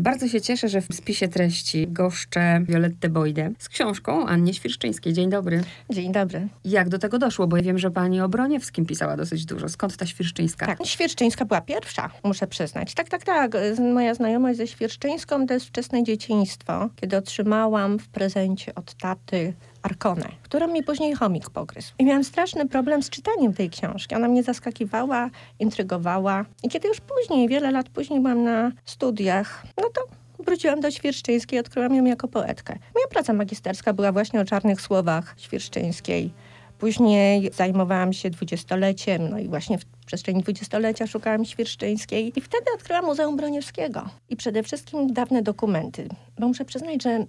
Bardzo się cieszę, że w spisie treści goszczę Violettę Bojdę z książką Annie Świerszczyńskiej. Dzień dobry. Dzień dobry. Jak do tego doszło? Bo ja wiem, że pani o Broniewskim pisała dosyć dużo. Skąd ta Świerszczyńska? Tak, Świerszczyńska była pierwsza, muszę przyznać. Tak, tak, tak. Moja znajomość ze Świerszczyńską to jest wczesne dzieciństwo, kiedy otrzymałam w prezencie od taty Arkonę, którą mi później chomik pogryzł. I miałam straszny problem z czytaniem tej książki. Ona mnie zaskakiwała, intrygowała. I kiedy już później, wiele lat później byłam na studiach, no to wróciłam do Świerszczyńskiej, odkryłam ją jako poetkę. Moja praca magisterska była właśnie o czarnych słowach Świerszczyńskiej. Później zajmowałam się dwudziestoleciem, no i właśnie w przestrzeni dwudziestolecia szukałam Świerszczyńskiej i wtedy odkryłam Muzeum Broniewskiego. I przede wszystkim dawne dokumenty, bo muszę przyznać, że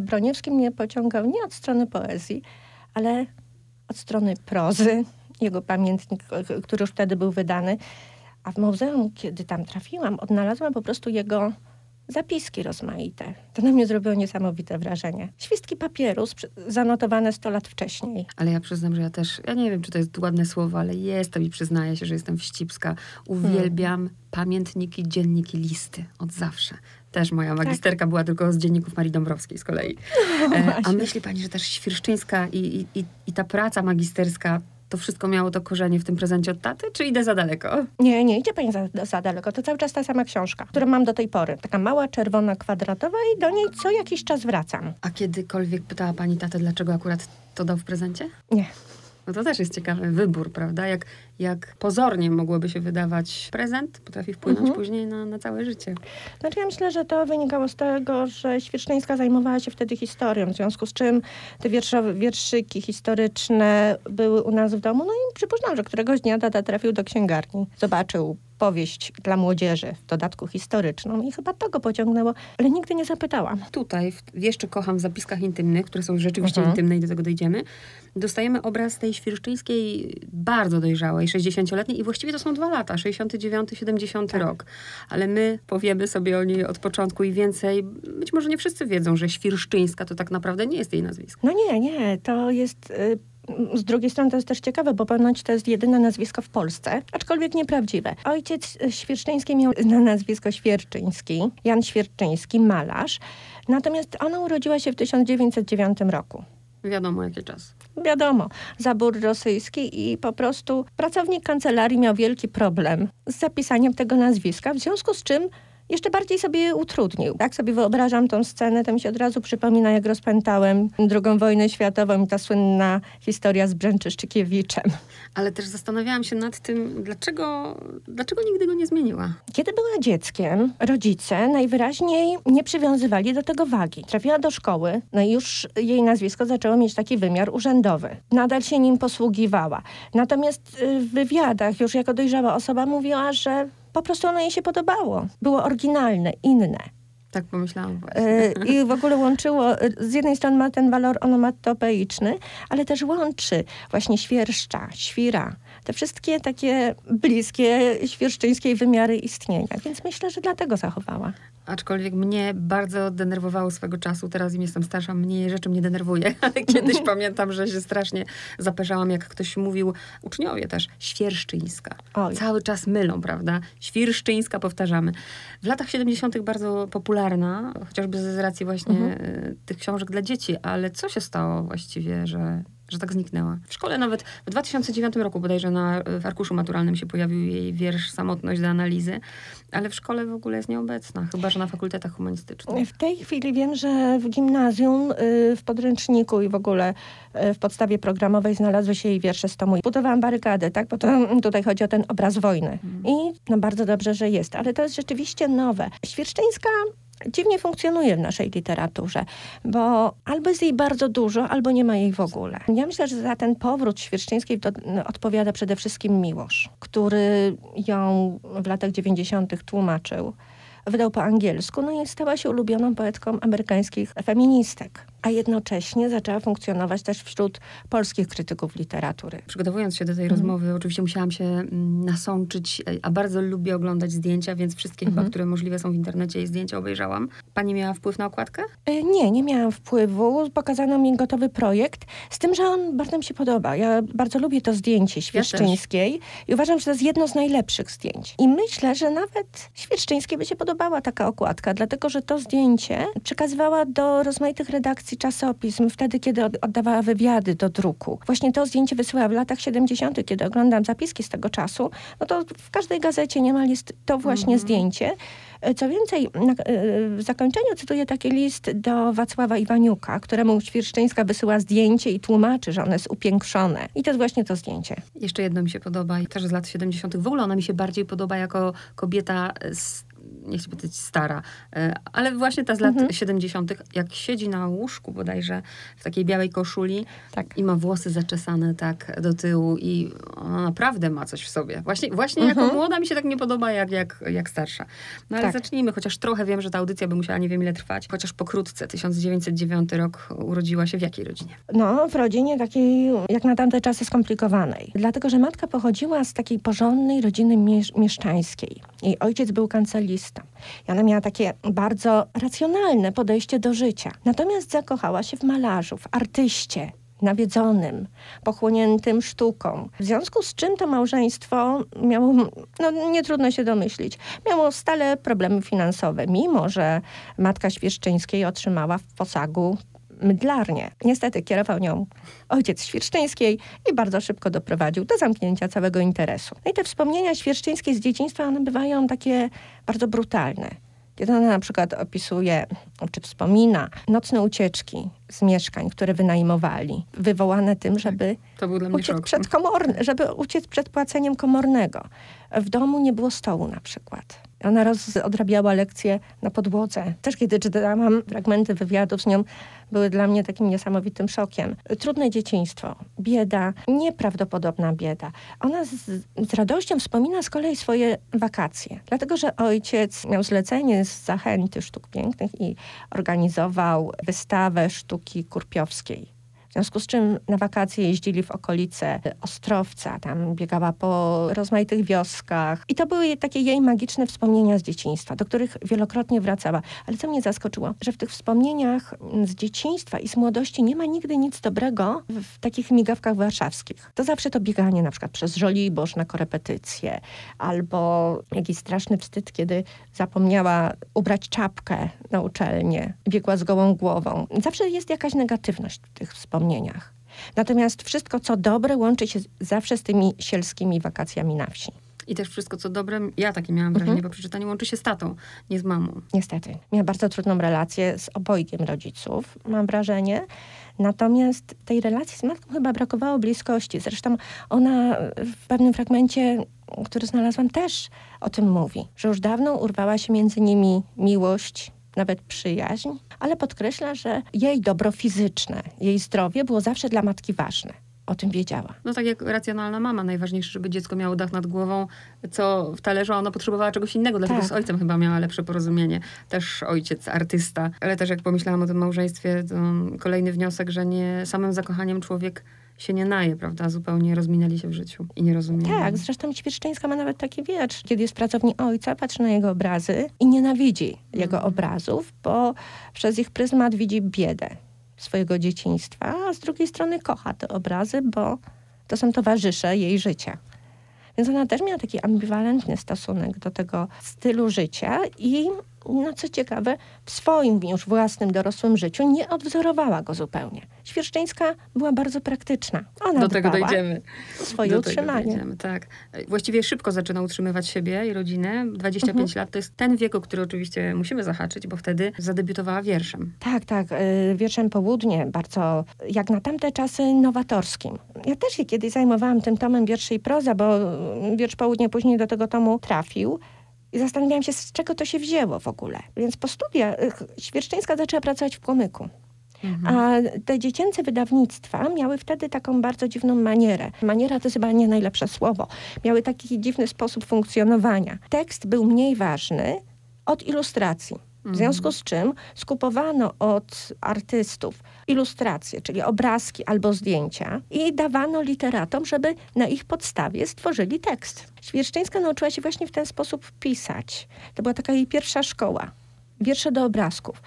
Broniewski mnie pociągał nie od strony poezji, ale od strony prozy. Jego pamiętnik, który już wtedy był wydany. A w muzeum, kiedy tam trafiłam, odnalazłam po prostu jego zapiski rozmaite. To na mnie zrobiło niesamowite wrażenie. Świstki papieru zanotowane 100 lat wcześniej. Ale ja przyznam, że ja też, ja nie wiem, czy to jest ładne słowo, ale jestem i przyznaję się, że jestem wścibska. Uwielbiam hmm. pamiętniki, dzienniki, listy od zawsze. Też moja tak. magisterka tak. była tylko z dzienników Marii Dąbrowskiej z kolei. No, e, a myśli pani, że też Świerszczyńska i, i, i ta praca magisterska to wszystko miało to korzenie w tym prezencie od taty, czy idę za daleko? Nie, nie idzie pani za, za daleko. To cały czas ta sama książka, którą mam do tej pory. Taka mała, czerwona, kwadratowa i do niej co jakiś czas wracam. A kiedykolwiek pytała pani tatę, dlaczego akurat to dał w prezencie? Nie. No to też jest ciekawy wybór, prawda? Jak, jak pozornie mogłoby się wydawać prezent, potrafi wpłynąć mhm. później na, na całe życie. Znaczy ja myślę, że to wynikało z tego, że Świecznyńska zajmowała się wtedy historią, w związku z czym te wierszowe, wierszyki historyczne były u nas w domu. No i przypuszczam, że któregoś dnia tata trafił do księgarni, zobaczył powieść dla młodzieży, w dodatku historyczną i chyba to go pociągnęło, ale nigdy nie zapytałam. Tutaj, w, jeszcze kocham w zapiskach intymnych, które są rzeczywiście mhm. intymne i do tego dojdziemy, dostajemy obraz tej świerszczyńskiej bardzo dojrzałej, 60-letniej i właściwie to są dwa lata, 69-70 tak. rok. Ale my powiemy sobie o niej od początku i więcej. Być może nie wszyscy wiedzą, że Świerszczyńska to tak naprawdę nie jest jej nazwisko. No nie, nie, to jest... Y z drugiej strony to jest też ciekawe, bo ponoć to jest jedyne nazwisko w Polsce, aczkolwiek nieprawdziwe. Ojciec Świerszczyński miał na nazwisko Świerczyński, Jan Świerczyński, malarz. Natomiast ona urodziła się w 1909 roku. Wiadomo, jaki czas. Wiadomo, zabór rosyjski i po prostu pracownik kancelarii miał wielki problem z zapisaniem tego nazwiska, w związku z czym jeszcze bardziej sobie utrudnił. Jak sobie wyobrażam tą scenę, to mi się od razu przypomina, jak rozpętałem II wojnę światową i ta słynna historia z Brzęczyszczykiewiczem. Ale też zastanawiałam się nad tym, dlaczego, dlaczego nigdy go nie zmieniła. Kiedy była dzieckiem, rodzice najwyraźniej nie przywiązywali do tego wagi. Trafiła do szkoły, no i już jej nazwisko zaczęło mieć taki wymiar urzędowy. Nadal się nim posługiwała. Natomiast y, w wywiadach już jako dojrzała osoba mówiła, że po prostu ono jej się podobało. Było oryginalne, inne. Tak pomyślałam właśnie. I w ogóle łączyło, z jednej strony ma ten walor onomatopeiczny, ale też łączy właśnie świerszcza, świra, te wszystkie takie bliskie świerszczyńskiej wymiary istnienia. Więc myślę, że dlatego zachowała. Aczkolwiek mnie bardzo denerwowało swego czasu, teraz im jestem starsza, mniej rzeczy mnie denerwuje, ale kiedyś pamiętam, że się strasznie zaperzałam, jak ktoś mówił, uczniowie też, świerszczyńska. Oj. Cały czas mylą, prawda? Świerszczyńska powtarzamy. W latach 70. bardzo popularna, chociażby z racji właśnie mhm. tych książek dla dzieci, ale co się stało właściwie, że że tak zniknęła. W szkole nawet w 2009 roku bodajże na, w arkuszu maturalnym się pojawił jej wiersz Samotność do analizy, ale w szkole w ogóle jest nieobecna, chyba że na fakultetach humanistycznych. W tej chwili wiem, że w gimnazjum, y, w podręczniku i w ogóle y, w podstawie programowej znalazły się jej wiersze z tomu. Budowałam barykadę, tak? Bo to, tutaj chodzi o ten obraz wojny. Hmm. I no bardzo dobrze, że jest, ale to jest rzeczywiście nowe. Świerszczyńska dziwnie funkcjonuje w naszej literaturze, bo albo jest jej bardzo dużo, albo nie ma jej w ogóle. Ja myślę, że za ten powrót Świerszczyńskiej no, odpowiada przede wszystkim Miłosz, który ją w latach 90. tłumaczył. Wydał po angielsku, no i stała się ulubioną poetką amerykańskich feministek. A jednocześnie zaczęła funkcjonować też wśród polskich krytyków literatury. Przygotowując się do tej mhm. rozmowy, oczywiście musiałam się mm, nasączyć, a bardzo lubię oglądać zdjęcia, więc wszystkie mhm. chyba, które możliwe są w internecie i zdjęcia obejrzałam. Pani miała wpływ na okładkę? E, nie, nie miałam wpływu. Pokazano mi gotowy projekt, z tym, że on bardzo mi się podoba. Ja bardzo lubię to zdjęcie Świerszczyńskiej ja i uważam, że to jest jedno z najlepszych zdjęć. I myślę, że nawet Świerszczyńskiej by się podobała taka okładka, dlatego, że to zdjęcie przekazywała do rozmaitych redakcji czasopism wtedy, kiedy oddawała wywiady do druku. Właśnie to zdjęcie wysyłała w latach 70., kiedy oglądam zapiski z tego czasu, no to w każdej gazecie niemal jest to właśnie mm -hmm. zdjęcie. E, co więcej, na, e, w zakończeniu cytuję taki list do Wacława Iwaniuka, któremu Świerszczyńska wysyła zdjęcie i tłumaczy, że ono jest upiększone. I to jest właśnie to zdjęcie. Jeszcze jedno mi się podoba i też z lat 70. W ogóle ona mi się bardziej podoba jako kobieta z nie chcę powiedzieć stara, e, ale właśnie ta z lat mhm. 70., jak siedzi na łóżku bodajże w takiej białej koszuli tak. i ma włosy zaczesane tak do tyłu i ona naprawdę ma coś w sobie. Właśnie, właśnie mhm. jako młoda mi się tak nie podoba jak, jak, jak starsza. No ale tak. zacznijmy, chociaż trochę wiem, że ta audycja by musiała nie wiem ile trwać, chociaż pokrótce, 1909 rok urodziła się w jakiej rodzinie? No, w rodzinie takiej, jak na tamte czasy, skomplikowanej. Dlatego, że matka pochodziła z takiej porządnej rodziny mieszczańskiej. Jej ojciec był kancelistą i ona miała takie bardzo racjonalne podejście do życia. Natomiast zakochała się w malarzu, w artyście, nawiedzonym, pochłoniętym sztuką. W związku z czym to małżeństwo miało, no nie trudno się domyślić, miało stale problemy finansowe, mimo że matka Świerszczyńskiej otrzymała w posagu mydlarnię. Niestety kierował nią ojciec Świerszczyńskiej i bardzo szybko doprowadził do zamknięcia całego interesu. No i te wspomnienia Świerszczyńskiej z dzieciństwa, one bywają takie bardzo brutalne. Kiedy ona na przykład opisuje, czy wspomina nocne ucieczki z mieszkań, które wynajmowali, wywołane tym, tak, żeby uciec przed komorny, żeby uciec przed płaceniem komornego. W domu nie było stołu na przykład. Ona roz, odrabiała lekcje na podłodze. Też kiedy czytałam fragmenty wywiadów z nią, były dla mnie takim niesamowitym szokiem. Trudne dzieciństwo, bieda, nieprawdopodobna bieda. Ona z, z radością wspomina z kolei swoje wakacje, dlatego że ojciec miał zlecenie z zachęty sztuk pięknych i organizował wystawę sztuki kurpiowskiej związku z czym na wakacje jeździli w okolice Ostrowca, tam biegała po rozmaitych wioskach. I to były takie jej magiczne wspomnienia z dzieciństwa, do których wielokrotnie wracała. Ale co mnie zaskoczyło, że w tych wspomnieniach z dzieciństwa i z młodości nie ma nigdy nic dobrego w takich migawkach warszawskich. To zawsze to bieganie na przykład przez Żoliborz na korepetycje, albo jakiś straszny wstyd, kiedy zapomniała ubrać czapkę na uczelnię, biegła z gołą głową. Zawsze jest jakaś negatywność w tych wspomnieniach wspomnieniach. Natomiast wszystko, co dobre, łączy się zawsze z tymi sielskimi wakacjami na wsi. I też wszystko, co dobre, ja takie miałam wrażenie mhm. po przeczytaniu, łączy się z tatą, nie z mamą. Niestety. Miała bardzo trudną relację z obojgiem rodziców, mam wrażenie. Natomiast tej relacji z matką chyba brakowało bliskości. Zresztą ona w pewnym fragmencie, który znalazłam, też o tym mówi, że już dawno urwała się między nimi miłość, nawet przyjaźń, ale podkreśla, że jej dobro fizyczne, jej zdrowie było zawsze dla matki ważne o tym wiedziała. No tak jak racjonalna mama, najważniejsze, żeby dziecko miało dach nad głową, co w talerzu, ona potrzebowała czegoś innego, dlatego tak. z ojcem chyba miała lepsze porozumienie. Też ojciec, artysta. Ale też jak pomyślałam o tym małżeństwie, to kolejny wniosek, że nie samym zakochaniem człowiek się nie naje, prawda? Zupełnie rozminęli się w życiu i nie rozumieją. Tak, zresztą Świerszczyńska ma nawet taki wiersz, kiedy jest pracowni ojca, patrzy na jego obrazy i nienawidzi jego mhm. obrazów, bo przez ich pryzmat widzi biedę swojego dzieciństwa, a z drugiej strony kocha te obrazy, bo to są towarzysze jej życia. Więc ona też miała taki ambiwalentny stosunek do tego stylu życia i no co ciekawe, w swoim już własnym dorosłym życiu nie odwzorowała go zupełnie. Świerszczyńska była bardzo praktyczna. Ona Do tego dojdziemy. Swoje Do utrzymanie. Dojdziemy, tak. Właściwie szybko zaczyna utrzymywać siebie i rodzinę. 25 mhm. lat to jest ten wiek, o który oczywiście musimy zahaczyć, bo wtedy zadebiutowała wierszem. Tak, tak. Y, wierszem Południe, bardzo jak na tamte czasy nowatorskim. Ja też się kiedyś zajmowałam tym tomem wierszy i proza, bo wiersz Południe później do tego tomu trafił. I zastanawiałam się, z czego to się wzięło w ogóle. Więc po studiach Świerszczyńska zaczęła pracować w Płomyku. Mhm. A te dziecięce wydawnictwa miały wtedy taką bardzo dziwną manierę. Maniera to chyba nie najlepsze słowo. Miały taki dziwny sposób funkcjonowania. Tekst był mniej ważny od ilustracji. W związku z czym skupowano od artystów ilustracje, czyli obrazki albo zdjęcia i dawano literatom, żeby na ich podstawie stworzyli tekst. Świerszczyńska nauczyła się właśnie w ten sposób pisać. To była taka jej pierwsza szkoła. Wiersze do obrazków.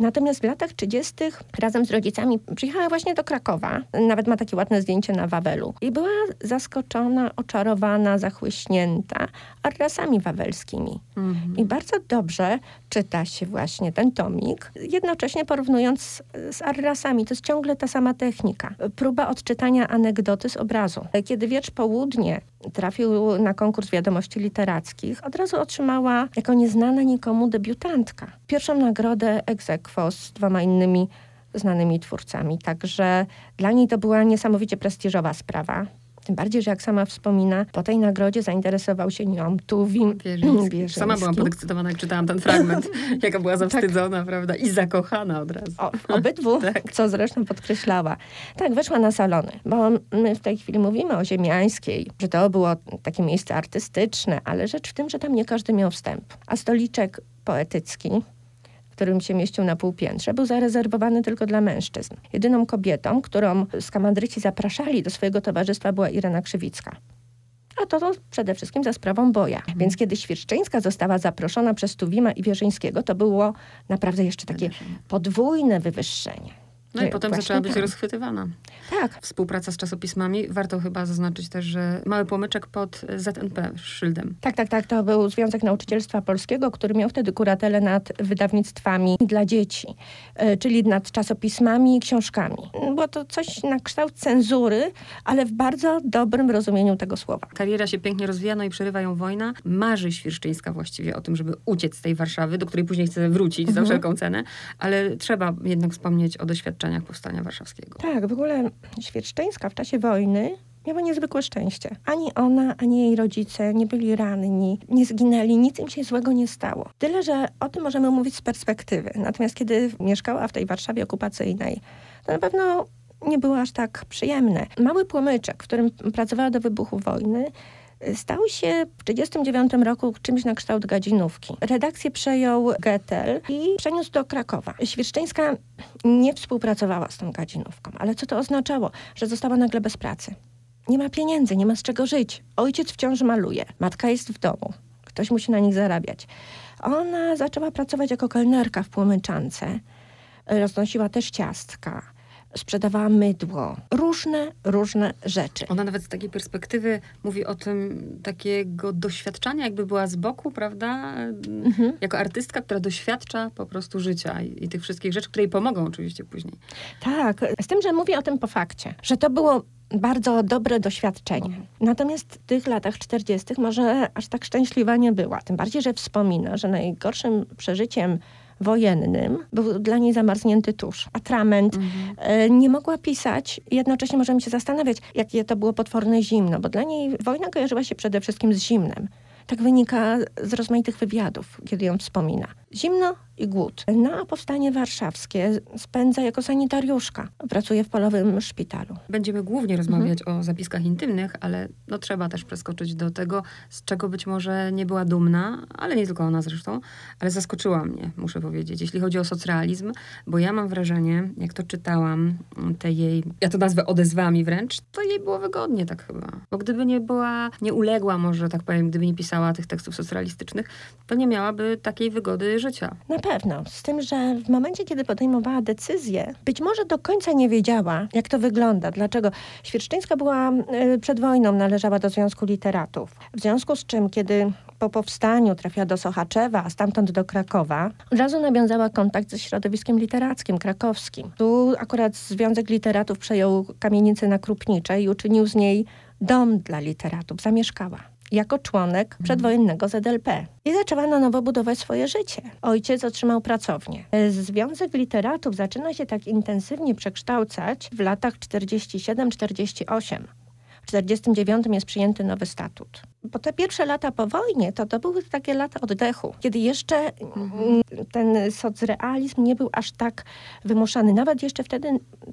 Natomiast w latach 30. razem z rodzicami przyjechała właśnie do Krakowa. Nawet ma takie ładne zdjęcie na Wawelu. I była zaskoczona, oczarowana, zachłyśnięta arrasami wawelskimi. Mhm. I bardzo dobrze czyta się właśnie ten tomik, jednocześnie porównując z, z arrasami. To jest ciągle ta sama technika. Próba odczytania anegdoty z obrazu. Kiedy wiersz Południe trafił na konkurs wiadomości literackich, od razu otrzymała jako nieznana nikomu debiutantka. Pierwszą nagrodę egzekwo z dwoma innymi znanymi twórcami. Także dla niej to była niesamowicie prestiżowa sprawa. Tym bardziej, że jak sama wspomina, po tej nagrodzie zainteresował się nią Tuwim Wierzyński. Sama byłam podekscytowana, jak czytałam ten fragment, jaka była zawstydzona, tak. prawda? I zakochana od razu. O, obydwu, tak. co zresztą podkreślała. Tak, weszła na salony, bo my w tej chwili mówimy o Ziemiańskiej, że to było takie miejsce artystyczne, ale rzecz w tym, że tam nie każdy miał wstęp. A stoliczek poetycki, którym się mieścił na półpiętrze, był zarezerwowany tylko dla mężczyzn. Jedyną kobietą, którą skamadryci zapraszali do swojego towarzystwa była Irena Krzywicka. A to, to przede wszystkim za sprawą boja. Mhm. Więc kiedy Świerszczyńska została zaproszona przez Tuwima i Wierzyńskiego, to było naprawdę jeszcze takie podwójne wywyższenie. No i potem zaczęła być tak. rozchwytywana. Tak. Współpraca z czasopismami. Warto chyba zaznaczyć też, że mały pomyczek pod ZNP szyldem. Tak, tak, tak. To był Związek Nauczycielstwa Polskiego, który miał wtedy kuratelę nad wydawnictwami dla dzieci, e, czyli nad czasopismami i książkami. Było to coś na kształt cenzury, ale w bardzo dobrym rozumieniu tego słowa. Kariera się pięknie rozwija, no i przerywa ją wojna. Marzy Świerszczyńska właściwie o tym, żeby uciec z tej Warszawy, do której później chce wrócić mhm. za wszelką cenę, ale trzeba jednak wspomnieć o doświadczeniu doświadczeniach Powstania Warszawskiego. Tak, w ogóle Świerszczyńska w czasie wojny miała niezwykłe szczęście. Ani ona, ani jej rodzice nie byli ranni, nie zginęli, nic im się złego nie stało. Tyle, że o tym możemy mówić z perspektywy. Natomiast kiedy mieszkała w tej Warszawie okupacyjnej, to na pewno nie było aż tak przyjemne. Mały płomyczek, w którym pracowała do wybuchu wojny, stał się w 1939 roku czymś na kształt gadzinówki. Redakcję przejął Getel i przeniósł do Krakowa. Świerszczyńska nie współpracowała z tą gadzinówką, ale co to oznaczało? Że została nagle bez pracy. Nie ma pieniędzy, nie ma z czego żyć. Ojciec wciąż maluje, matka jest w domu. Ktoś musi na nich zarabiać. Ona zaczęła pracować jako kelnerka w Płomyczance. Roznosiła też ciastka sprzedawała mydło. Różne, różne rzeczy. Ona nawet z takiej perspektywy mówi o tym takiego doświadczania, jakby była z boku, prawda? Mhm. Jako artystka, która doświadcza po prostu życia i, i tych wszystkich rzeczy, które jej pomogą oczywiście później. Tak, z tym, że mówi o tym po fakcie, że to było bardzo dobre doświadczenie. Natomiast w tych latach 40. może aż tak szczęśliwa nie była. Tym bardziej, że wspomina, że najgorszym przeżyciem wojennym był dla niej zamarznięty tusz, atrament. Mhm. E, nie mogła pisać i jednocześnie możemy się zastanawiać, jakie to było potworne zimno, bo dla niej wojna kojarzyła się przede wszystkim z zimnem. Tak wynika z rozmaitych wywiadów, kiedy ją wspomina. Zimno i głód. Na powstanie warszawskie spędza jako sanitariuszka. Pracuje w polowym szpitalu. Będziemy głównie rozmawiać mhm. o zapiskach intymnych, ale no, trzeba też przeskoczyć do tego, z czego być może nie była dumna, ale nie tylko ona zresztą, ale zaskoczyła mnie, muszę powiedzieć, jeśli chodzi o socrealizm, bo ja mam wrażenie, jak to czytałam, te jej, ja to nazwę odezwami wręcz, to jej było wygodnie tak chyba. Bo gdyby nie była, nie uległa może, tak powiem, gdyby nie pisała tych tekstów socrealistycznych, to nie miałaby takiej wygody życia. Na pewno. Z tym, że w momencie, kiedy podejmowała decyzję, być może do końca nie wiedziała, jak to wygląda. Dlaczego? Świerszczyńska była y, przed wojną, należała do Związku Literatów. W związku z czym, kiedy po powstaniu trafiła do Sochaczewa, a stamtąd do Krakowa, od razu nawiązała kontakt ze środowiskiem literackim, krakowskim. Tu akurat Związek Literatów przejął kamienicę na Krupniczej i uczynił z niej dom dla literatów. Zamieszkała jako członek przedwojennego ZLP. I zaczęła na nowo budować swoje życie. Ojciec otrzymał pracownię. Związek Literatów zaczyna się tak intensywnie przekształcać w latach 47-48. W 1949 jest przyjęty nowy statut. Bo te pierwsze lata po wojnie to, to były takie lata oddechu, kiedy jeszcze mhm. ten socrealizm nie był aż tak wymuszany. Nawet jeszcze wtedy,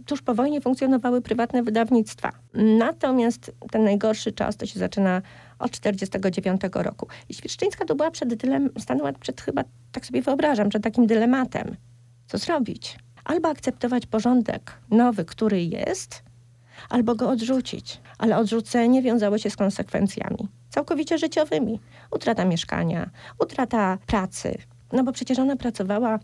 tuż po wojnie, funkcjonowały prywatne wydawnictwa. Natomiast ten najgorszy czas to się zaczyna od 1949 roku. I Świerszczyńska to była przed dylem, stanęła przed chyba, tak sobie wyobrażam, przed takim dylematem. Co zrobić? Albo akceptować porządek nowy, który jest, albo go odrzucić. Ale odrzucenie wiązało się z konsekwencjami całkowicie życiowymi. Utrata mieszkania, utrata pracy. No bo przecież ona pracowała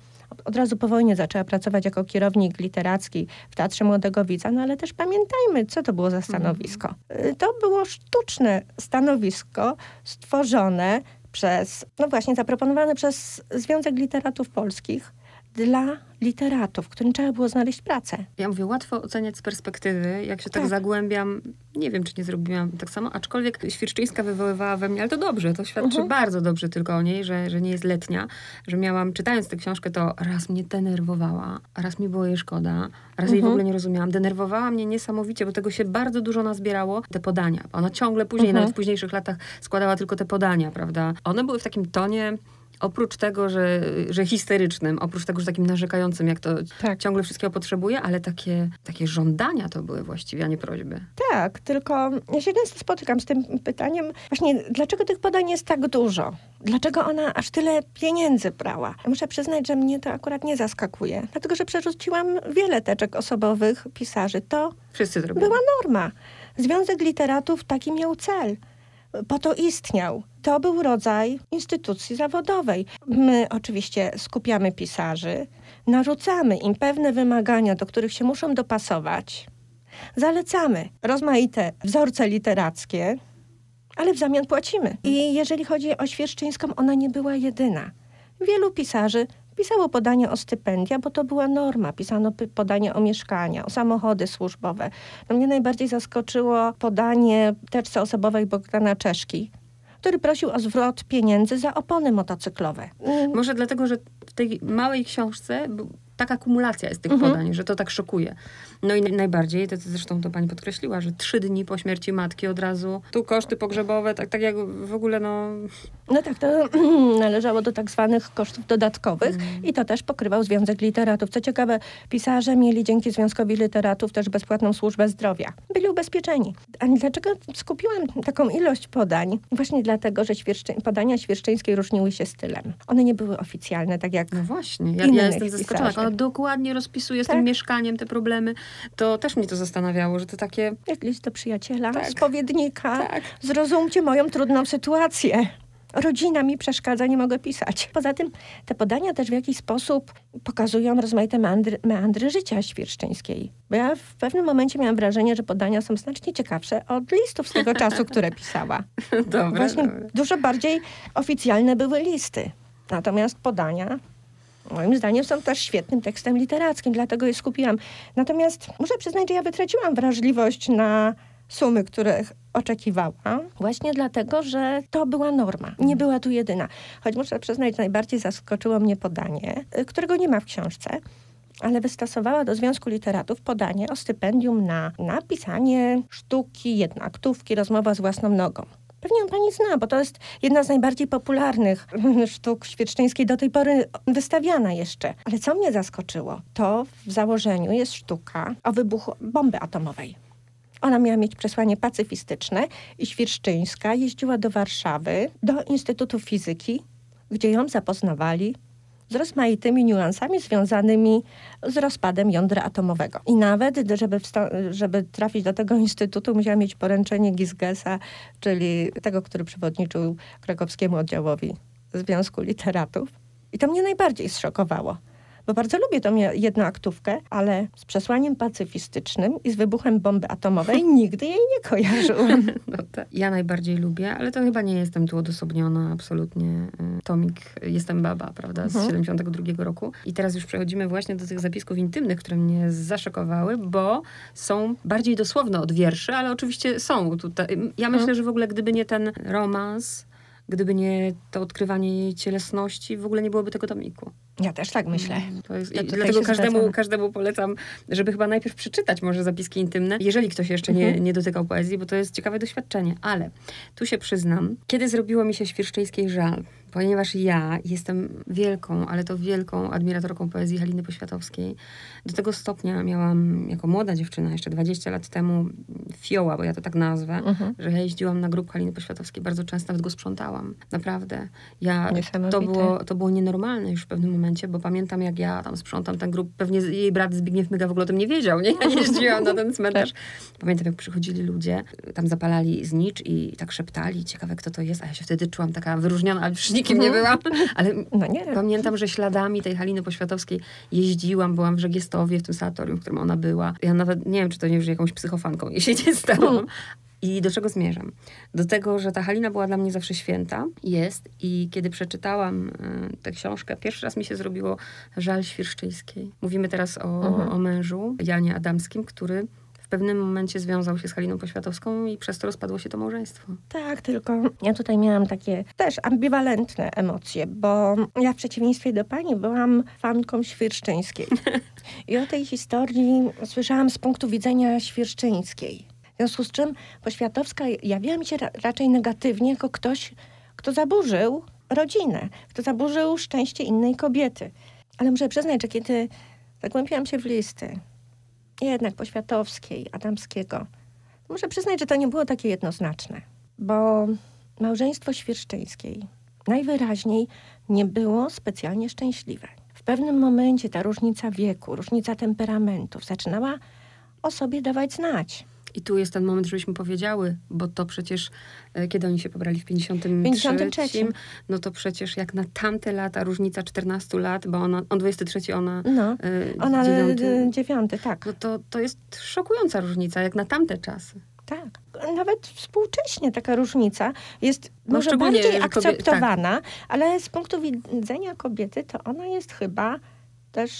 od razu po wojnie zaczęła pracować jako kierownik literacki w Teatrze Młodego Widza, no ale też pamiętajmy, co to było za stanowisko. Mm. To było sztuczne stanowisko stworzone przez, no właśnie, zaproponowane przez Związek Literatów Polskich dla literatów, którym trzeba było znaleźć pracę. Ja mówię, łatwo oceniać z perspektywy. Jak się tak, tak zagłębiam, nie wiem, czy nie zrobiłam tak samo, aczkolwiek Świerczyńska wywoływała we mnie, ale to dobrze, to świadczy uh-huh. bardzo dobrze tylko o niej, że, że nie jest letnia, że miałam, czytając tę książkę, to raz mnie denerwowała, raz mi było jej szkoda, raz uh-huh. jej w mhm. ogóle nie rozumiałam. Denerwowała mnie niesamowicie, bo tego się bardzo dużo nazbierało, te podania. Ona ciągle później, uh-huh. nawet w późniejszych latach składała tylko te podania, prawda? One były w takim tonie oprócz tego, że, że histerycznym, oprócz tego, że takim narzekającym, jak to tak. ciągle wszystkiego potrzebuje, ale takie, takie żądania to były właściwie, a nie prośby. Tak, tylko ja się często spotykam z tym pytaniem, właśnie dlaczego tych podań jest tak dużo? Dlaczego ona aż tyle pieniędzy brała? Muszę przyznać, że mnie to akurat nie zaskakuje, dlatego że przerzuciłam wiele teczek osobowych pisarzy. To Wszyscy była norma. Związek Literatów taki miał cel po to istniał. To był rodzaj instytucji zawodowej. My oczywiście skupiamy pisarzy, narzucamy im pewne wymagania, do których się muszą dopasować. Zalecamy rozmaite wzorce literackie, ale w zamian płacimy. I jeżeli chodzi o Świerszczyńską, ona nie była jedyna. Wielu pisarzy pisało podanie o stypendia, bo to była norma. Pisano podanie o mieszkania, o samochody służbowe. No mnie najbardziej zaskoczyło podanie teczce osobowej Bogdana Czeszki, który prosił o zwrot pieniędzy za opony motocyklowe. Może dlatego, że w tej małej książce taka kumulacja jest tych mhm. podań, że to tak szokuje. No i najbardziej, to, zresztą to pani podkreśliła, że trzy dni po śmierci matki od razu, tu koszty pogrzebowe, tak, tak jak w ogóle no... No tak, to należało do tak zwanych kosztów dodatkowych mm. i to też pokrywał Związek Literatów. Co ciekawe, pisarze mieli dzięki Związkowi Literatów też bezpłatną służbę zdrowia. Byli ubezpieczeni. A dlaczego skupiłam taką ilość podań? Właśnie dlatego, że świerszczy... podania świerszczyńskiej różniły się stylem. One nie były oficjalne, tak jak No właśnie, ja, ja jestem zaskoczona. Ona dokładnie rozpisuje z tak. tym mieszkaniem te problemy to też mnie to zastanawiało, że to takie... Jak list do przyjaciela, tak. spowiednika. Tak. Zrozumcie moją trudną sytuację. Rodzina mi przeszkadza, nie mogę pisać. Poza tym te podania też w jakiś sposób pokazują rozmaite meandry, meandry życia świerszczyńskiej. Bo ja w pewnym momencie miałam wrażenie, że podania są znacznie ciekawsze od listów z tego czasu, które pisała. Dobre, Właśnie dobre. dużo bardziej oficjalne były listy. Natomiast podania moim zdaniem są też świetnym tekstem literackim, dlatego je skupiłam. Natomiast muszę przyznać, że ja wytraciłam wrażliwość na sumy, których oczekiwałam, właśnie dlatego, że to była norma. Nie była tu jedyna. Choć muszę przyznać, najbardziej zaskoczyło mnie podanie, y, którego nie ma w książce, ale wystosowała do Związku Literatów podanie o stypendium na napisanie sztuki, jednoaktówki, rozmowa z własną nogą. Pewnie ją pani zna, bo to jest jedna z najbardziej popularnych sztuk świeczczyńskiej do tej pory wystawiana jeszcze. Ale co mnie zaskoczyło, to w założeniu jest sztuka o wybuchu bomby atomowej. Ona miała mieć przesłanie pacyfistyczne i Świerszczyńska jeździła do Warszawy, do Instytutu Fizyki, gdzie ją zapoznawali z rozmaitymi niuansami związanymi z rozpadem jądra atomowego. I nawet, żeby, żeby trafić do tego instytutu, musiała mieć poręczenie Gizgesa, czyli tego, który przewodniczył krakowskiemu oddziałowi Związku Literatów. I to mnie najbardziej zszokowało bo bardzo lubię tą jednoaktówkę, ale z przesłaniem pacyfistycznym i z wybuchem bomby atomowej nigdy jej nie kojarzyłam. No tak. Ja najbardziej lubię, ale to chyba nie jestem tu odosobniona absolutnie. Y, tomik Jestem Baba, prawda, z mhm. 72 roku. I teraz już przechodzimy właśnie do tych zapisków intymnych, które mnie zaszokowały, bo są bardziej dosłowne od wierszy, ale oczywiście są tutaj. Ja mhm. myślę, że w ogóle gdyby nie ten romans, gdyby nie to odkrywanie jej cielesności, w ogóle nie byłoby tego tomiku. Ja też tak myślę. Mm, to jest, dlatego każdemu, każdemu polecam, żeby chyba najpierw przeczytać może zapiski intymne, jeżeli ktoś jeszcze nie, mhm. nie dotykał poezji, bo to jest ciekawe doświadczenie. Ale tu się przyznam, kiedy zrobiło mi się Świerszczyńskiej żal, ponieważ ja jestem wielką, ale to wielką admiratorką poezji Haliny Poświatowskiej. Do tego stopnia miałam jako młoda dziewczyna, jeszcze 20 lat temu, fioła, bo ja to tak nazwę, uh-huh. że ja jeździłam na grup Haliny Poświatowskiej bardzo często, nawet go sprzątałam. Naprawdę. Ja, to, było, to było nienormalne już w pewnym momencie, bo pamiętam, jak ja tam sprzątam ten grup, pewnie jej brat Zbigniew Myga w ogóle o tym nie wiedział, nie? Ja jeździłam na ten cmentarz. Pamiętam, jak przychodzili ludzie, tam zapalali znicz i tak szeptali, ciekawe kto to jest, a ja się wtedy czułam taka wyróżniona, ale nikim nie byłam, ale no nie. pamiętam, że śladami tej Haliny Poświatowskiej jeździłam, byłam w Żegiestowie, w tym sanatorium, w którym ona była. Ja nawet nie wiem, czy to nie już jakąś psychofanką, jeśli nie stałam. I do czego zmierzam? Do tego, że ta Halina była dla mnie zawsze święta, jest i kiedy przeczytałam y, tę książkę, pierwszy raz mi się zrobiło żal Świerszczyńskiej. Mówimy teraz o, mhm. o mężu, Janie Adamskim, który w pewnym momencie związał się z Haliną Poświatowską i przez to rozpadło się to małżeństwo. Tak, tylko ja tutaj miałam takie też ambiwalentne emocje, bo ja w przeciwieństwie do pani byłam fanką Świerszczyńskiej. I o tej historii słyszałam z punktu widzenia Świerszczyńskiej. W związku z czym Poświatowska jawiła mi się ra raczej negatywnie jako ktoś, kto zaburzył rodzinę, kto zaburzył szczęście innej kobiety. Ale muszę przyznać, że kiedy zagłębiłam się w listy, jednak Poświatowskiej, Adamskiego. Muszę przyznać, że to nie było takie jednoznaczne, bo małżeństwo Świerszczyńskiej najwyraźniej nie było specjalnie szczęśliwe. W pewnym momencie ta różnica wieku, różnica temperamentów zaczynała o sobie dawać znać. I tu jest ten moment, żebyśmy powiedziały, bo to przecież, e, kiedy oni się pobrali w 53, 53. no to przecież jak na tamte lata, różnica 14 lat, bo ona, on 23, ona no, y, ona 9, 9, tak. No to, to jest szokująca różnica, jak na tamte czasy. Tak. Nawet współcześnie taka różnica jest no, może bardziej akceptowana, tak. ale z punktu widzenia kobiety to ona jest chyba też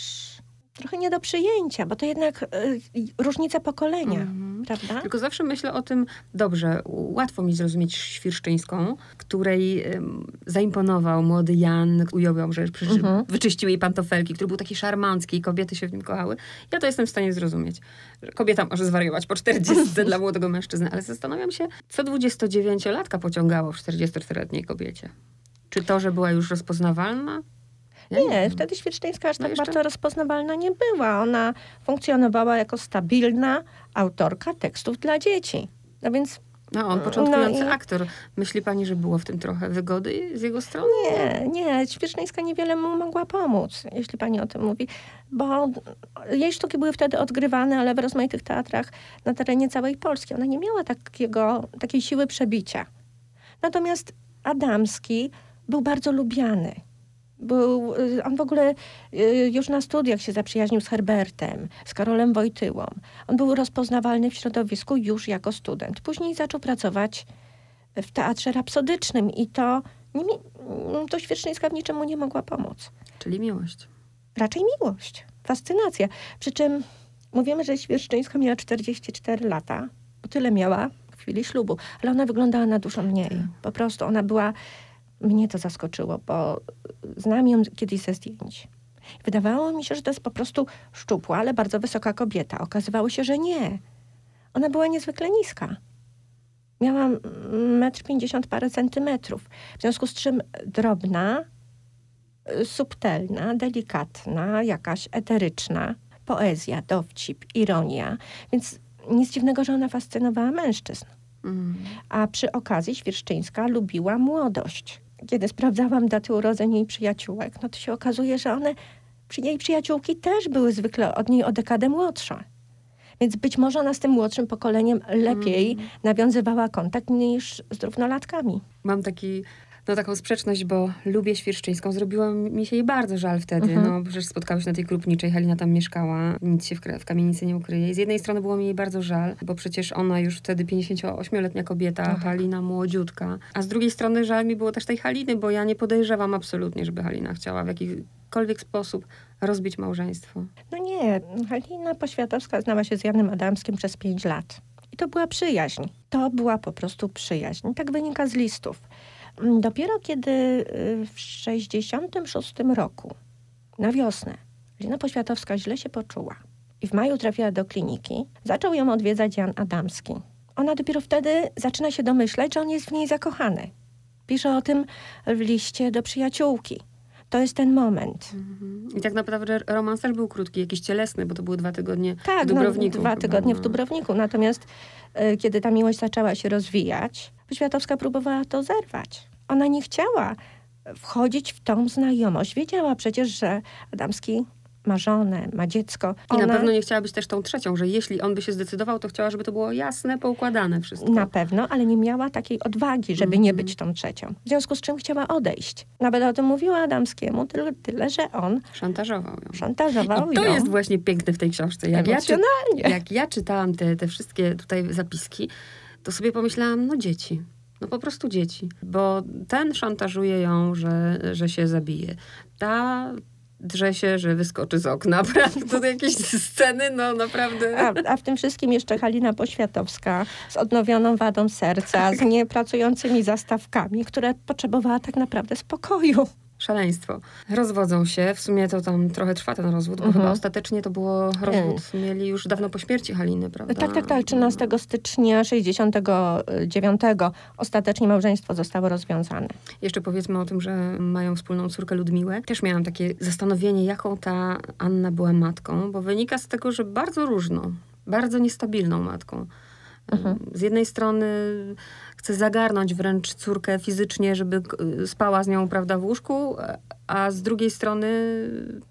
trochę nie do przyjęcia, bo to jednak y, różnica pokolenia, mm. Prawda? Tylko zawsze myślę o tym, dobrze, łatwo mi zrozumieć Świerszczyńską, której y, zaimponował młody Jan, ujął ją, że mm -hmm. wyczyścił jej pantofelki, który był taki szarmancki i kobiety się w nim kochały. Ja to jestem w stanie zrozumieć. Kobieta może zwariować po 40 dla młodego mężczyzny, ale zastanawiam się, co 29-latka pociągało w 44-letniej kobiecie. Czy to, że była już rozpoznawalna? Nie, nie wtedy Świecztyńska aż tak no bardzo rozpoznawalna nie była. Ona funkcjonowała jako stabilna autorka tekstów dla dzieci. No więc no, on początkujący no i... aktor. Myśli pani, że było w tym trochę wygody z jego strony? Nie, nie. Świecznyńska niewiele mu mogła pomóc, jeśli pani o tym mówi. Bo jej sztuki były wtedy odgrywane, ale w rozmaitych teatrach na terenie całej Polski. Ona nie miała takiego, takiej siły przebicia. Natomiast Adamski był bardzo lubiany. Był, y, on w ogóle y, już na studiach się zaprzyjaźnił z Herbertem, z Karolem Wojtyłą. On był rozpoznawalny w środowisku już jako student. Później zaczął pracować w teatrze rapsodycznym i to, to Świecznyńska w niczemu nie mogła pomóc. Czyli miłość. Raczej miłość, fascynacja. Przy czym mówimy, że Świecznyńska miała 44 lata, bo tyle miała w chwili ślubu, ale ona wyglądała na dużo mniej. Tak. Po prostu ona była mnie to zaskoczyło, bo znam ją kiedyś ze zdjęć. Wydawało mi się, że to jest po prostu szczupła, ale bardzo wysoka kobieta. Okazywało się, że nie. Ona była niezwykle niska. Miałam metr pięćdziesiąt parę centymetrów. W związku z czym drobna, subtelna, delikatna, jakaś eteryczna, poezja, dowcip, ironia. Więc nic dziwnego, że ona fascynowała mężczyzn. Mm. A przy okazji Świerszczyńska lubiła młodość kiedy sprawdzałam daty urodzeń jej przyjaciółek, no to się okazuje, że one, jej przyjaciółki też były zwykle od niej o dekadę młodsze. Więc być może ona z tym młodszym pokoleniem lepiej mm. nawiązywała kontakt niż z równolatkami. Mam taki no, taką sprzeczność, bo lubię Świerszczyńską. Zrobiło mi się jej bardzo żal wtedy. Mhm. No, przecież spotkały się na tej Krupniczej, Halina tam mieszkała, nic się w, w kamienicy nie ukryje. I z jednej strony było mi jej bardzo żal, bo przecież ona już wtedy 58-letnia kobieta, tak. Halina młodziutka. A z drugiej strony żal mi było też tej Haliny, bo ja nie podejrzewam absolutnie, żeby Halina chciała w jakikolwiek sposób rozbić małżeństwo. No nie, Halina Poświatowska znała się z Janem Adamskim przez pięć lat. I to była przyjaźń. To była po prostu przyjaźń. Tak wynika z listów. Dopiero kiedy y, w 1966 roku na wiosnę Lina Poświatowska źle się poczuła i w maju trafiła do kliniki, zaczął ją odwiedzać Jan Adamski. Ona dopiero wtedy zaczyna się domyślać, że on jest w niej zakochany. Pisze o tym w liście do przyjaciółki. To jest ten moment. Mhm. I tak naprawdę romans też był krótki, jakiś cielesny, bo to były dwa tygodnie tak, w no, Dubrowniku. No, dwa tygodnie w no. Dubrowniku. Natomiast kiedy ta miłość zaczęła się rozwijać, Poświatowska próbowała to zerwać. Ona nie chciała wchodzić w tą znajomość. Wiedziała przecież, że Adamski ma żonę, ma dziecko. Ona... I na pewno nie chciała być też tą trzecią, że jeśli on by się zdecydował, to chciała, żeby to było jasne, poukładane wszystko. Na pewno, ale nie miała takiej odwagi, żeby mm -hmm. nie być tą trzecią. W związku z czym chciała odejść. Nawet o tym mówiła Adamskiemu, tyle, tyle że on... Szantażował ją. Szantażował I to ją. jest właśnie piękne w tej książce. Jak, ja, czy, jak ja czytałam te, te wszystkie tutaj zapiski, to sobie pomyślałam, no dzieci. No po prostu dzieci. Bo ten szantażuje ją, że, że się zabije. Ta drze się, że wyskoczy z okna, prawda? Jakieś sceny, no naprawdę. A, a, w tym wszystkim jeszcze Halina Poświatowska z odnowioną wadą serca, tak. z niepracującymi zastawkami, które potrzebowała tak naprawdę spokoju szaleństwo. Rozwodzą się, w sumie to tam trochę trwa ten rozwód, bo mhm. chyba ostatecznie to było rozwód, mieli już dawno po śmierci Haliny, prawda? Tak, tak, tak, 13 stycznia 69 ostatecznie małżeństwo zostało rozwiązane. Jeszcze powiedzmy o tym, że mają wspólną córkę Ludmiłę. Też miałam takie zastanowienie, jaką ta Anna była matką, bo wynika z tego, że bardzo różną, bardzo niestabilną matką. Mhm. Z jednej strony chce zagarnąć wręcz córkę fizycznie, żeby spała z nią, prawda, w łóżku, a z drugiej strony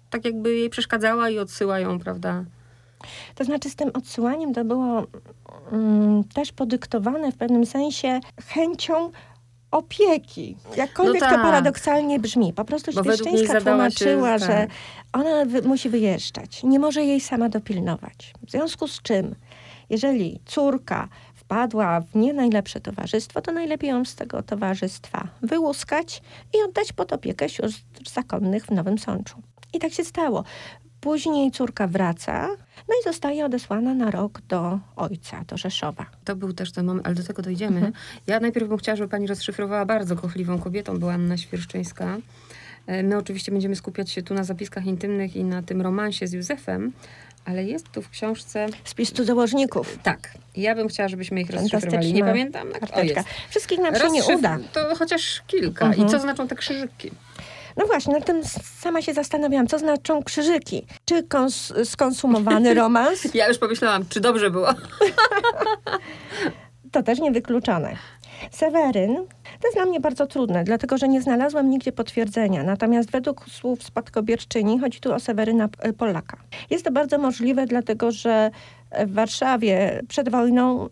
tak jakby jej przeszkadzała i odsyła ją, prawda. To znaczy z tym odsyłaniem to było mm, też podyktowane w pewnym sensie chęcią opieki. Jakkolwiek no tak. to paradoksalnie brzmi. Po prostu Świeszczyńska tłumaczyła, się, że tak. ona wy, musi wyjeżdżać. Nie może jej sama dopilnować. W związku z czym, jeżeli córka wpadła w nie najlepsze towarzystwo, to najlepiej ją z tego towarzystwa wyłuskać i oddać pod opiekę sióstr zakonnych w Nowym Sączu. I tak się stało. Później córka wraca, no i zostaje odesłana na rok do ojca, do Rzeszowa. To był też ten moment, ale do tego dojdziemy. Mhm. Ja najpierw bym chciała, żeby pani rozszyfrowała bardzo kochliwą kobietą, była Anna Świerszczyńska. E, my oczywiście będziemy skupiać się tu na zapiskach intymnych i na tym romansie z Józefem, ale jest tu w książce... Spis cudzołożników. Tak. Ja bym chciała, żebyśmy ich rozszyfrowali. Nie pamiętam. O, jest. Wszystkich nam się nie uda. To chociaż kilka. Mhm. I co znaczą te krzyżyki? No właśnie, nad tym sama się zastanawiałam, co znaczą krzyżyki. Czy kons skonsumowany romans? Ja już pomyślałam, czy dobrze było. to też niewykluczone. Seweryn to jest dla mnie bardzo trudne, dlatego że nie znalazłam nigdzie potwierdzenia. Natomiast według słów spadkobierczyni chodzi tu o Seweryna e, Polaka. Jest to bardzo możliwe, dlatego że w Warszawie przed wojną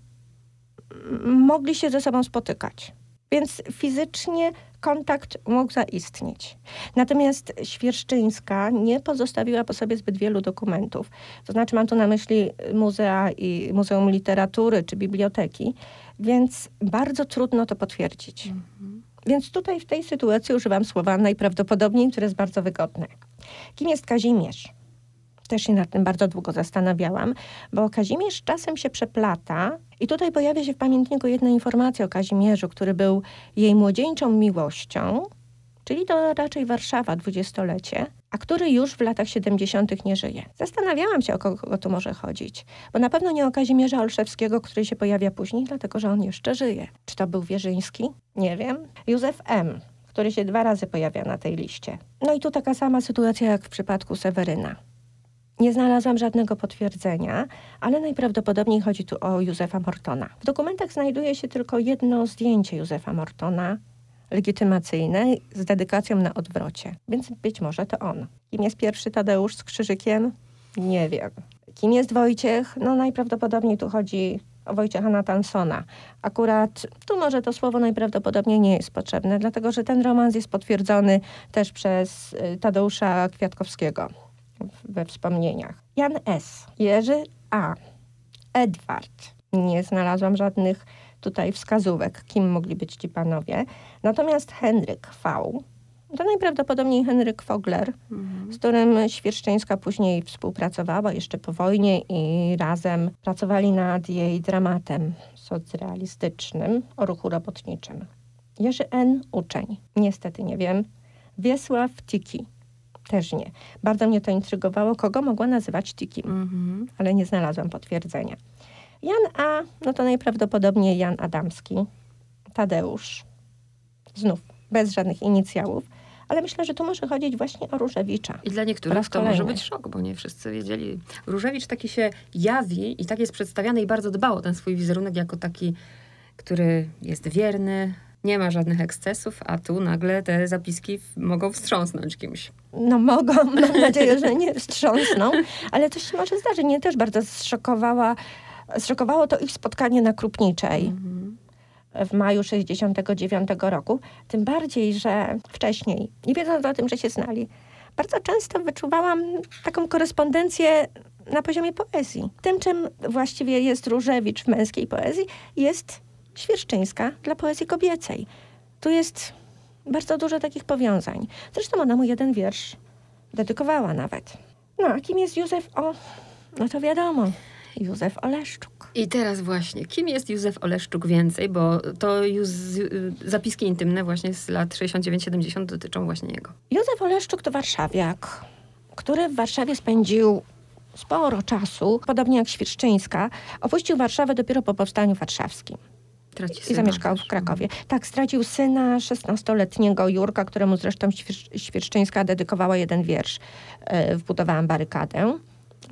mogli się ze sobą spotykać. Więc fizycznie kontakt mógł zaistnieć. Natomiast Świerszczyńska nie pozostawiła po sobie zbyt wielu dokumentów. To znaczy mam tu na myśli muzea i Muzeum Literatury czy biblioteki, więc bardzo trudno to potwierdzić. Mhm. Więc tutaj w tej sytuacji używam słowa najprawdopodobniej, które jest bardzo wygodne. Kim jest Kazimierz? Też się nad tym bardzo długo zastanawiałam, bo Kazimierz czasem się przeplata i tutaj pojawia się w pamiętniku jedna informacja o Kazimierzu, który był jej młodzieńczą miłością, czyli to raczej Warszawa, dwudziestolecie, a który już w latach 70. nie żyje. Zastanawiałam się, o kogo tu może chodzić, bo na pewno nie o Kazimierza Olszewskiego, który się pojawia później, dlatego że on jeszcze żyje. Czy to był Wierzyński? Nie wiem. Józef M., który się dwa razy pojawia na tej liście. No i tu taka sama sytuacja jak w przypadku Seweryna. Nie znalazłam żadnego potwierdzenia, ale najprawdopodobniej chodzi tu o Józefa Mortona. W dokumentach znajduje się tylko jedno zdjęcie Józefa Mortona, legitymacyjne, z dedykacją na odwrocie. Więc być może to on. Kim jest pierwszy Tadeusz z krzyżykiem? Nie wiem. Kim jest Wojciech? No najprawdopodobniej tu chodzi o Wojciecha Natansona. Akurat tu może to słowo najprawdopodobniej nie jest potrzebne, dlatego że ten romans jest potwierdzony też przez y, Tadeusza Kwiatkowskiego we wspomnieniach. Jan S., Jerzy A., Edward. Nie znalazłam żadnych tutaj wskazówek, kim mogli być ci panowie. Natomiast Henryk V., to najprawdopodobniej Henryk Fogler, mhm. z którym Świerszczyńska później współpracowała jeszcze po wojnie i razem pracowali nad jej dramatem socrealistycznym o ruchu robotniczym. Jerzy N. Uczeń. Niestety nie wiem. Wiesław Tiki Też nie. Bardzo mnie to intrygowało, kogo mogła nazywać Tikim, mhm. ale nie znalazłam potwierdzenia. Jan A, no to najprawdopodobniej Jan Adamski, Tadeusz, znów bez żadnych inicjałów, ale myślę, że tu może chodzić właśnie o Różewicza. I dla niektórych to może być szok, bo nie wszyscy wiedzieli. Różewicz taki się jawi i tak jest przedstawiany i bardzo dbał o ten swój wizerunek jako taki, który jest wierny, nie ma żadnych ekscesów, a tu nagle te zapiski mogą wstrząsnąć kimś. No mogą, mam nadzieję, że nie wstrząsną, ale to się może zdarzyć. Mnie też bardzo zszokowała, zszokowało to ich spotkanie na Krupniczej. Mhm w maju 69 roku. Tym bardziej, że wcześniej, nie wiedząc o tym, że się znali, bardzo często wyczuwałam taką korespondencję na poziomie poezji. Tym, czym właściwie jest Różewicz w męskiej poezji, jest Świerszczyńska dla poezji kobiecej. Tu jest bardzo dużo takich powiązań. Zresztą ona mu jeden wiersz dedykowała nawet. No, a kim jest Józef? O, no to wiadomo. Józef Oleszczuk. I teraz właśnie, kim jest Józef Oleszczuk więcej, bo to już zapiski intymne właśnie z lat 69-70 dotyczą właśnie jego. Józef Oleszczuk to warszawiak, który w Warszawie spędził sporo czasu, podobnie jak Świerszczyńska. Opuścił Warszawę dopiero po powstaniu warszawskim. I zamieszkał w Krakowie. Tak, stracił syna 16-letniego Jurka, któremu zresztą Świerszczyńska dedykowała jeden wiersz. E, wbudowałam barykadę,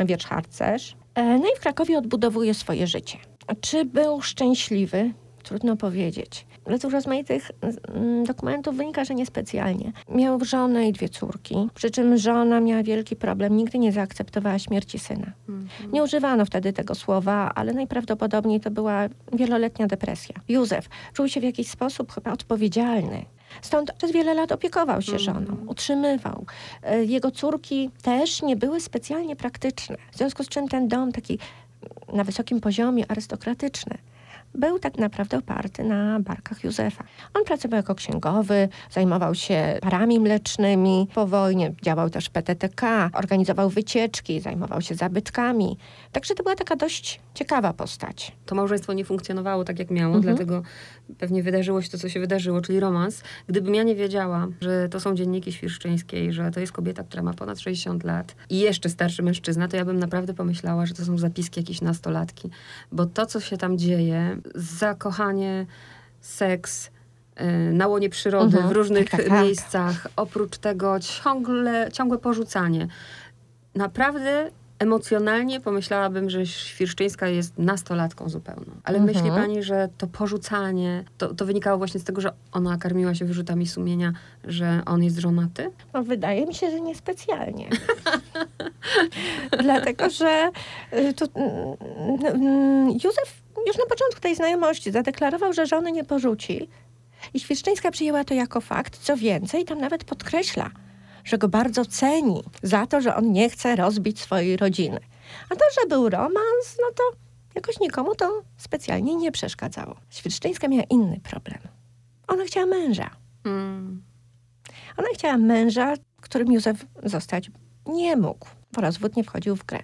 wiersz harcerz. E, no i w Krakowie odbudowuje swoje życie. Czy był szczęśliwy? Trudno powiedzieć. Ale z rozmaitych mm, dokumentów wynika, że niespecjalnie. Miał żonę i dwie córki, przy czym żona miała wielki problem, nigdy nie zaakceptowała śmierci syna. Mhm. Nie używano wtedy tego słowa, ale najprawdopodobniej to była wieloletnia depresja. Józef czuł się w jakiś sposób chyba odpowiedzialny Stąd przez wiele lat opiekował się żoną, mhm. utrzymywał. E, jego córki też nie były specjalnie praktyczne. W związku z czym ten dom taki na wysokim poziomie arystokratyczny był tak naprawdę oparty na barkach Józefa. On pracował jako księgowy, zajmował się parami mlecznymi. Po wojnie działał też w PTTK, organizował wycieczki, zajmował się zabytkami. Także to była taka dość ciekawa postać. To małżeństwo nie funkcjonowało tak, jak miało, mhm. dlatego pewnie wydarzyło się to, co się wydarzyło, czyli romans. Gdybym ja nie wiedziała, że to są dzienniki świerszczyńskiej, że to jest kobieta, która ma ponad 60 lat i jeszcze starszy mężczyzna, to ja bym naprawdę pomyślała, że to są zapiski jakiejś nastolatki. Bo to, co się tam dzieje, zakochanie, seks, y, na łonie przyrody, mhm, w różnych tak, tak, tak. miejscach. Oprócz tego ciągle, ciągłe porzucanie. Naprawdę emocjonalnie pomyślałabym, że Świerszczyńska jest nastolatką zupełną. Ale mhm. myśli pani, że to porzucanie, to, to wynikało właśnie z tego, że ona karmiła się wyrzutami sumienia, że on jest żonaty? No, wydaje mi się, że niespecjalnie. Dlatego, że y, to, mm, mm, Józef już na początku tej znajomości zadeklarował, że żony nie porzuci. I Świerszczyńska przyjęła to jako fakt. Co więcej, tam nawet podkreśla, że go bardzo ceni za to, że on nie chce rozbić swojej rodziny. A to, że był romans, no to jakoś nikomu to specjalnie nie przeszkadzało. Świerszczyńska miała inny problem. Ona chciała męża. Mm. Ona chciała męża, którym Józef zostać nie mógł, bo rozwód nie wchodził w grę.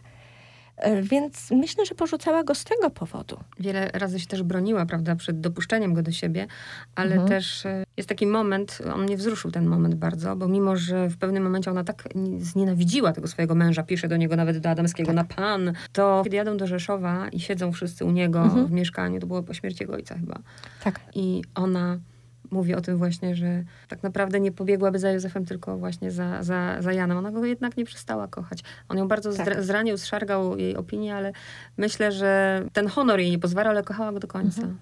E, więc myślę, że porzucała go z tego powodu. Wiele razy się też broniła, prawda, przed dopuszczeniem go do siebie, ale mhm. też e, jest taki moment, on mnie wzruszył ten moment bardzo, bo mimo, że w pewnym momencie ona tak znienawidziła tego swojego męża, pisze do niego nawet do Adamskiego tak. na pan, to kiedy jadą do Rzeszowa i siedzą wszyscy u niego mhm. w mieszkaniu, to było po śmierci jego ojca chyba. Tak. I ona mówi o tym właśnie, że tak naprawdę nie pobiegłaby za Józefem, tylko właśnie za, za, za Janem. Ona go jednak nie przestała kochać. On ją bardzo tak. zranił, zszargał jej opinię, ale myślę, że ten honor jej nie pozwalał, ale kochała go do końca. Mhm.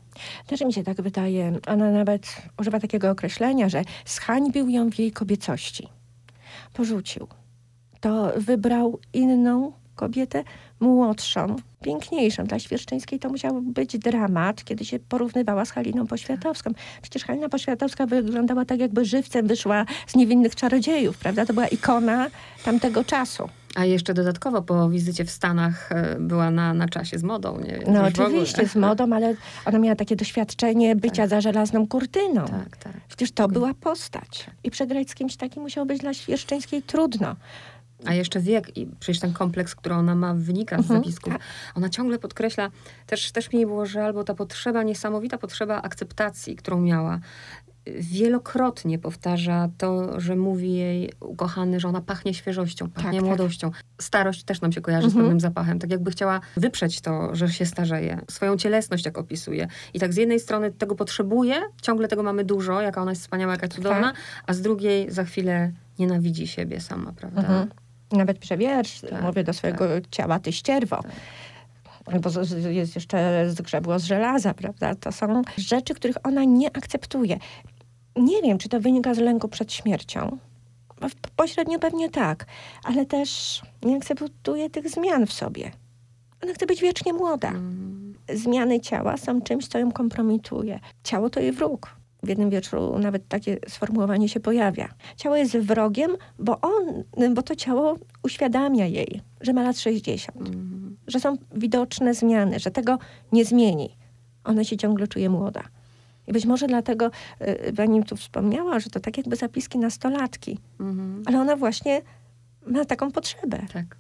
Też mi się tak wydaje. Ona nawet używa takiego określenia, że zhańbił ją w jej kobiecości. Porzucił. To wybrał inną kobietę, młodszą, piękniejszą. Dla Świerszczyńskiej to musiał być dramat, kiedy się porównywała z Haliną Poświatowską. Przecież Halina Poświatowska wyglądała tak, jakby żywcem wyszła z niewinnych czarodziejów, prawda? To była ikona tamtego czasu. A jeszcze dodatkowo po wizycie w Stanach e, była na, na czasie z modą. Nie? No oczywiście z modą, ale ona miała takie doświadczenie bycia tak. za żelazną kurtyną. Tak, tak. Przecież to była postać. I przegrać z kimś takim musiało być dla Świerszczyńskiej trudno. A jeszcze wiek i przecież ten kompleks, który ona ma, wynika z mhm. zapisków. Ona ciągle podkreśla, też, też mi było żal, bo ta potrzeba, niesamowita potrzeba akceptacji, którą miała. wielokrotnie powtarza to, że mówi jej ukochany, że ona pachnie świeżością, pachnie tak, tak. młodością. Tak. Starość też nam się kojarzy mhm. z pewnym zapachem. Tak jakby chciała wyprzeć to, że się starzeje. Swoją cielesność jak opisuje. I tak z jednej strony tego potrzebuje, ciągle tego mamy dużo, jaka ona jest wspaniała, jaka cudowna, tak. a z drugiej za chwilę nienawidzi siebie sama, prawda? Mhm. Nawet przewiersz, tak, mówię do swojego tak. ciała, ty ścierwo. Tak albo jest jeszcze zgrzebło z żelaza, prawda? To są rzeczy, których ona nie akceptuje. Nie wiem, czy to wynika z lęku przed śmiercią. Pośrednio pewnie tak, ale też nie akceptuje tych zmian w sobie. Ona chce być wiecznie młoda. Mm. Zmiany ciała są czymś, co ją kompromituje. Ciało to jej wróg. W jednym wieczoru nawet takie sformułowanie się pojawia. Ciało jest wrogiem, bo on, bo to ciało uświadamia jej, że ma lat 60, mm. że są widoczne zmiany, że tego nie zmieni. Ona się ciągle czuje młoda. I być może dlatego y, pani tu wspomniała, że to tak jakby zapiski nastolatki. Mm. Ale ona właśnie ma taką potrzebę. Tak.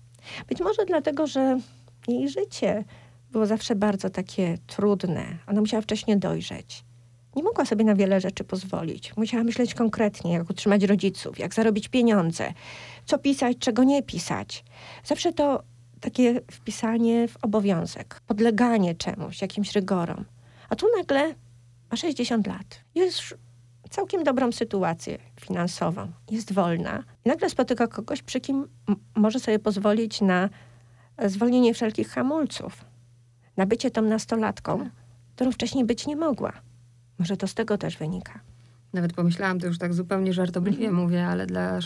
Być może dlatego, że jej życie było zawsze bardzo takie trudne. Ona musiała wcześniej dojrzeć nie mogła sobie na wiele rzeczy pozwolić. Musiała myśleć konkretnie, jak utrzymać rodziców, jak zarobić pieniądze, co pisać, czego nie pisać. Zawsze to takie wpisanie w obowiązek, podleganie czemuś, jakimś rygorom. A tu nagle ma 60 lat. Jest całkiem dobrą sytuację finansową, jest wolna. I nagle spotyka kogoś, przy kim może sobie pozwolić na zwolnienie wszelkich hamulców, na bycie tą nastolatką, którą wcześniej być nie mogła. Może to z tego też wynika. Nawet pomyślałam, to już tak zupełnie żartobliwie mm. mówię, ale dla,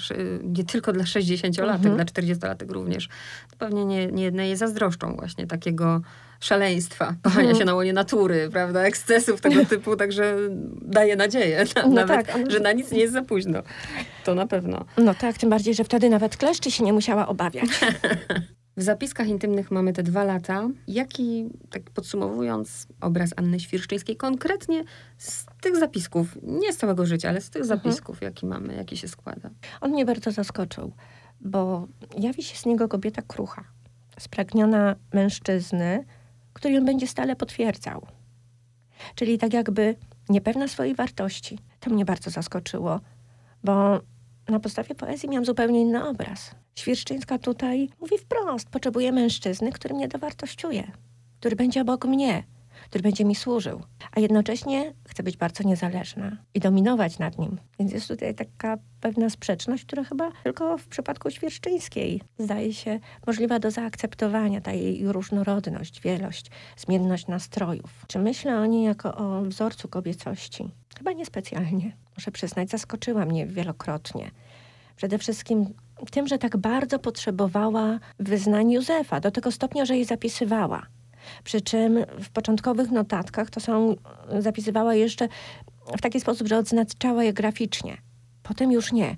nie tylko dla 60-latek, mm -hmm. dla 40-latek również. To pewnie nie, nie jednej zazdroszczą właśnie takiego szaleństwa, pachania mm. się na łonie natury, prawda, ekscesów tego typu, także daje nadzieję, na, no nawet, tak, że na nic nie jest za późno. To na pewno. No tak, tym bardziej, że wtedy nawet kleszczy się nie musiała obawiać. W zapiskach intymnych mamy te dwa lata. Jaki, tak podsumowując, obraz Anny Świerszczyńskiej konkretnie z tych zapisków, nie z całego życia, ale z tych mhm. zapisków, mhm. jaki mamy, jaki się składa? On mnie bardzo zaskoczył, bo jawi się z niego kobieta krucha, spragniona mężczyzny, który ją będzie stale potwierdzał. Czyli tak jakby niepewna swojej wartości. To mnie bardzo zaskoczyło, bo na podstawie poezji miałam zupełnie inny obraz. Świerszczyńska tutaj mówi wprost: potrzebuję mężczyzny, który mnie dowartościuje, który będzie obok mnie, który będzie mi służył, a jednocześnie chcę być bardzo niezależna i dominować nad nim. Więc jest tutaj taka pewna sprzeczność, która chyba tylko w przypadku Świerszczyńskiej zdaje się możliwa do zaakceptowania, ta jej różnorodność, wielość, zmienność nastrojów. Czy myślę o niej jako o wzorcu kobiecości? Chyba niespecjalnie. Muszę przyznać, zaskoczyła mnie wielokrotnie. Przede wszystkim tym, że tak bardzo potrzebowała wyznań Józefa, do tego stopnia, że je zapisywała. Przy czym w początkowych notatkach to są, zapisywała jeszcze w taki sposób, że odznaczała je graficznie. Potem już nie.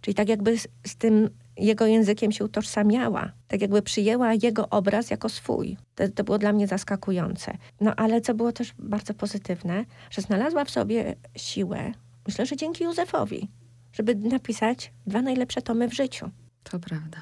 Czyli tak jakby z, z tym jego językiem się utożsamiała. Tak jakby przyjęła jego obraz jako swój. To, to, było dla mnie zaskakujące. No ale co było też bardzo pozytywne, że znalazła w sobie siłę, myślę, że dzięki Józefowi, żeby napisać dwa najlepsze tomy w życiu. To prawda.